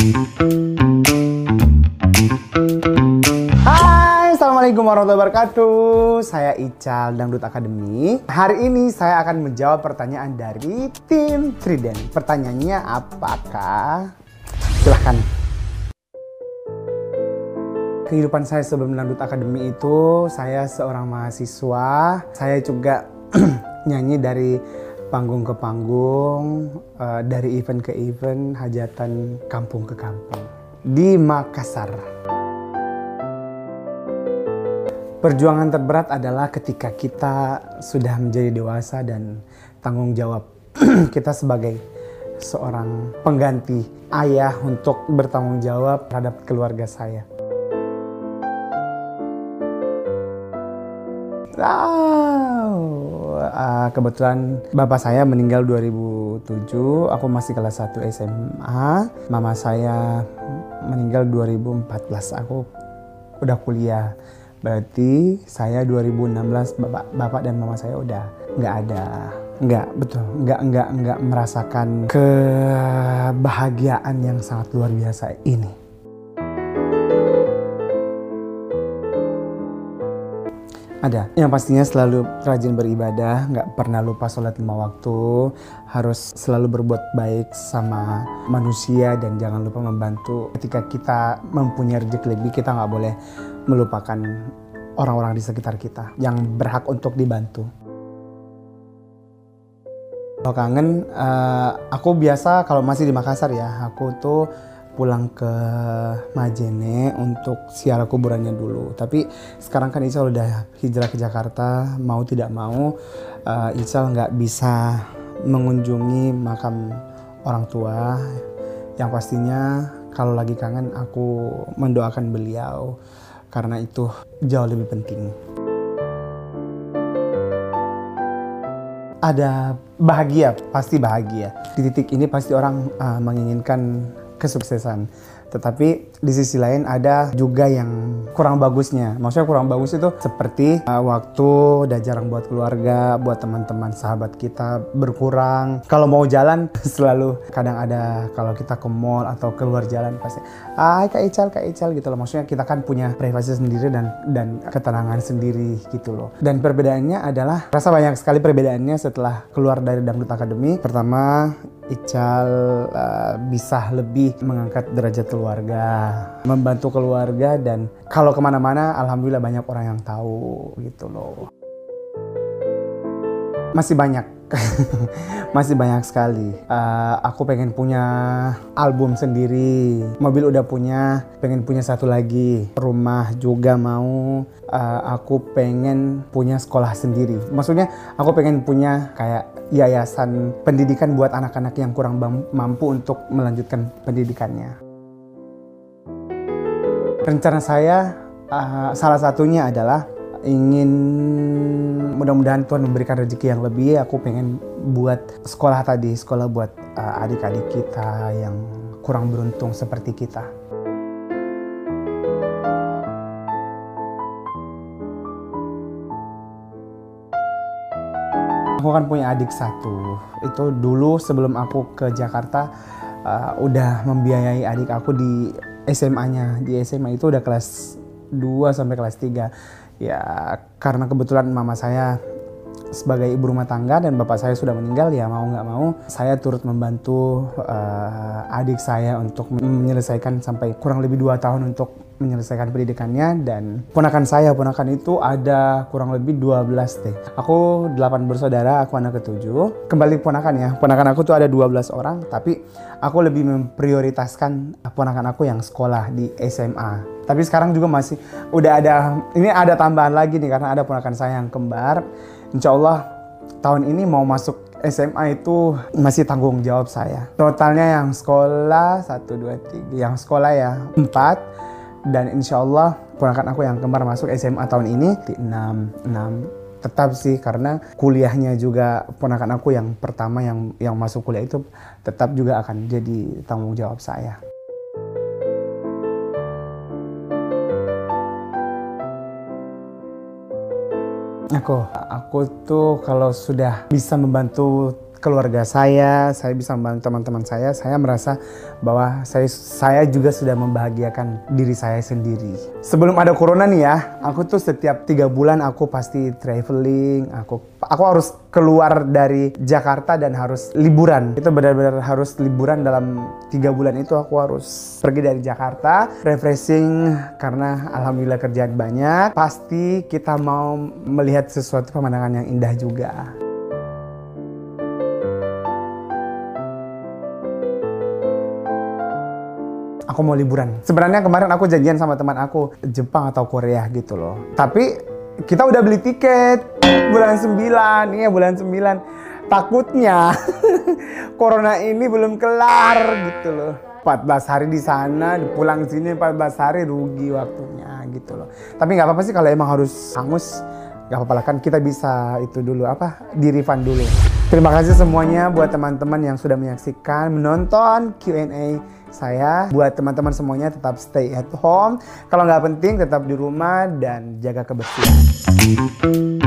Hai, Assalamualaikum warahmatullahi wabarakatuh. Saya Ical Dangdut Academy. Hari ini saya akan menjawab pertanyaan dari tim Trident. Pertanyaannya apakah? Silahkan. Kehidupan saya sebelum Dangdut Academy itu, saya seorang mahasiswa. Saya juga nyanyi dari panggung ke panggung, eh, dari event ke event, hajatan kampung ke kampung. Di Makassar. Perjuangan terberat adalah ketika kita sudah menjadi dewasa dan tanggung jawab kita sebagai seorang pengganti ayah untuk bertanggung jawab terhadap keluarga saya. Wow. Uh, kebetulan bapak saya meninggal 2007, aku masih kelas 1 SMA. Mama saya meninggal 2014, aku udah kuliah. Berarti saya 2016 bapak bapak dan mama saya udah nggak ada. Nggak, betul. Nggak, nggak, nggak merasakan kebahagiaan yang sangat luar biasa ini. Ada. Yang pastinya selalu rajin beribadah, nggak pernah lupa sholat lima waktu, harus selalu berbuat baik sama manusia dan jangan lupa membantu. Ketika kita mempunyai rezeki lebih, kita nggak boleh melupakan orang-orang di sekitar kita yang berhak untuk dibantu. Kalau kangen, uh, aku biasa kalau masih di Makassar ya, aku tuh pulang ke Majene untuk siara kuburannya dulu. Tapi sekarang kan Ical udah hijrah ke Jakarta, mau tidak mau uh, Ical nggak bisa mengunjungi makam orang tua. Yang pastinya kalau lagi kangen aku mendoakan beliau karena itu jauh lebih penting. Ada bahagia, pasti bahagia. Di titik ini pasti orang uh, menginginkan kesuksesan. Tetapi di sisi lain ada juga yang kurang bagusnya. Maksudnya kurang bagus itu seperti uh, waktu udah jarang buat keluarga, buat teman-teman sahabat kita berkurang. Kalau mau jalan selalu kadang ada kalau kita ke mall atau keluar jalan pasti ah Kak Ical, Kak Ical gitu loh. Maksudnya kita kan punya privasi sendiri dan dan ketenangan sendiri gitu loh. Dan perbedaannya adalah rasa banyak sekali perbedaannya setelah keluar dari Dangdut Academy. Pertama Ical uh, bisa lebih mengangkat derajat keluarga, membantu keluarga dan kalau ke mana-mana alhamdulillah banyak orang yang tahu gitu loh. Masih banyak, masih banyak sekali. Uh, aku pengen punya album sendiri, mobil udah punya, pengen punya satu lagi, rumah juga mau. Uh, aku pengen punya sekolah sendiri. Maksudnya aku pengen punya kayak yayasan pendidikan buat anak-anak yang kurang mampu untuk melanjutkan pendidikannya. Rencana saya uh, salah satunya adalah ingin mudah-mudahan Tuhan memberikan rezeki yang lebih. Aku pengen buat sekolah tadi, sekolah buat uh, adik-adik kita yang kurang beruntung seperti kita. Aku kan punya adik satu. Itu dulu sebelum aku ke Jakarta uh, udah membiayai adik aku di SMA-nya. Di SMA itu udah kelas 2 sampai kelas 3. Ya karena kebetulan mama saya sebagai ibu rumah tangga dan bapak saya sudah meninggal ya mau nggak mau saya turut membantu uh, adik saya untuk menyelesaikan sampai kurang lebih dua tahun untuk menyelesaikan pendidikannya. Dan ponakan saya ponakan itu ada kurang lebih 12 deh. Aku 8 bersaudara aku anak ketujuh. Kembali ponakan ya ponakan aku tuh ada 12 orang tapi aku lebih memprioritaskan ponakan aku yang sekolah di SMA tapi sekarang juga masih udah ada ini ada tambahan lagi nih karena ada ponakan saya yang kembar insya Allah tahun ini mau masuk SMA itu masih tanggung jawab saya. Totalnya yang sekolah 1, 2, 3, yang sekolah ya 4 dan insya Allah ponakan aku yang kembar masuk SMA tahun ini di 6, 6 tetap sih karena kuliahnya juga ponakan aku yang pertama yang yang masuk kuliah itu tetap juga akan jadi tanggung jawab saya. Aku, aku tuh kalau sudah bisa membantu keluarga saya, saya bisa membantu teman-teman saya, saya merasa bahwa saya saya juga sudah membahagiakan diri saya sendiri. Sebelum ada corona nih ya, aku tuh setiap tiga bulan aku pasti traveling, aku aku harus keluar dari Jakarta dan harus liburan. Itu benar-benar harus liburan dalam tiga bulan itu aku harus pergi dari Jakarta, refreshing karena alhamdulillah kerjaan banyak. Pasti kita mau melihat sesuatu pemandangan yang indah juga. Aku mau liburan. Sebenarnya kemarin aku janjian sama teman aku Jepang atau Korea gitu loh. Tapi kita udah beli tiket bulan 9, iya bulan 9. Takutnya corona ini belum kelar gitu loh. 14 hari di sana, pulang sini 14 hari rugi waktunya gitu loh. Tapi nggak apa-apa sih kalau emang harus hangus, nggak apa-apa lah kan kita bisa itu dulu apa di refund dulu. Terima kasih semuanya buat teman-teman yang sudah menyaksikan, menonton Q&A saya buat teman-teman semuanya tetap stay at home. Kalau nggak penting tetap di rumah dan jaga kebersihan.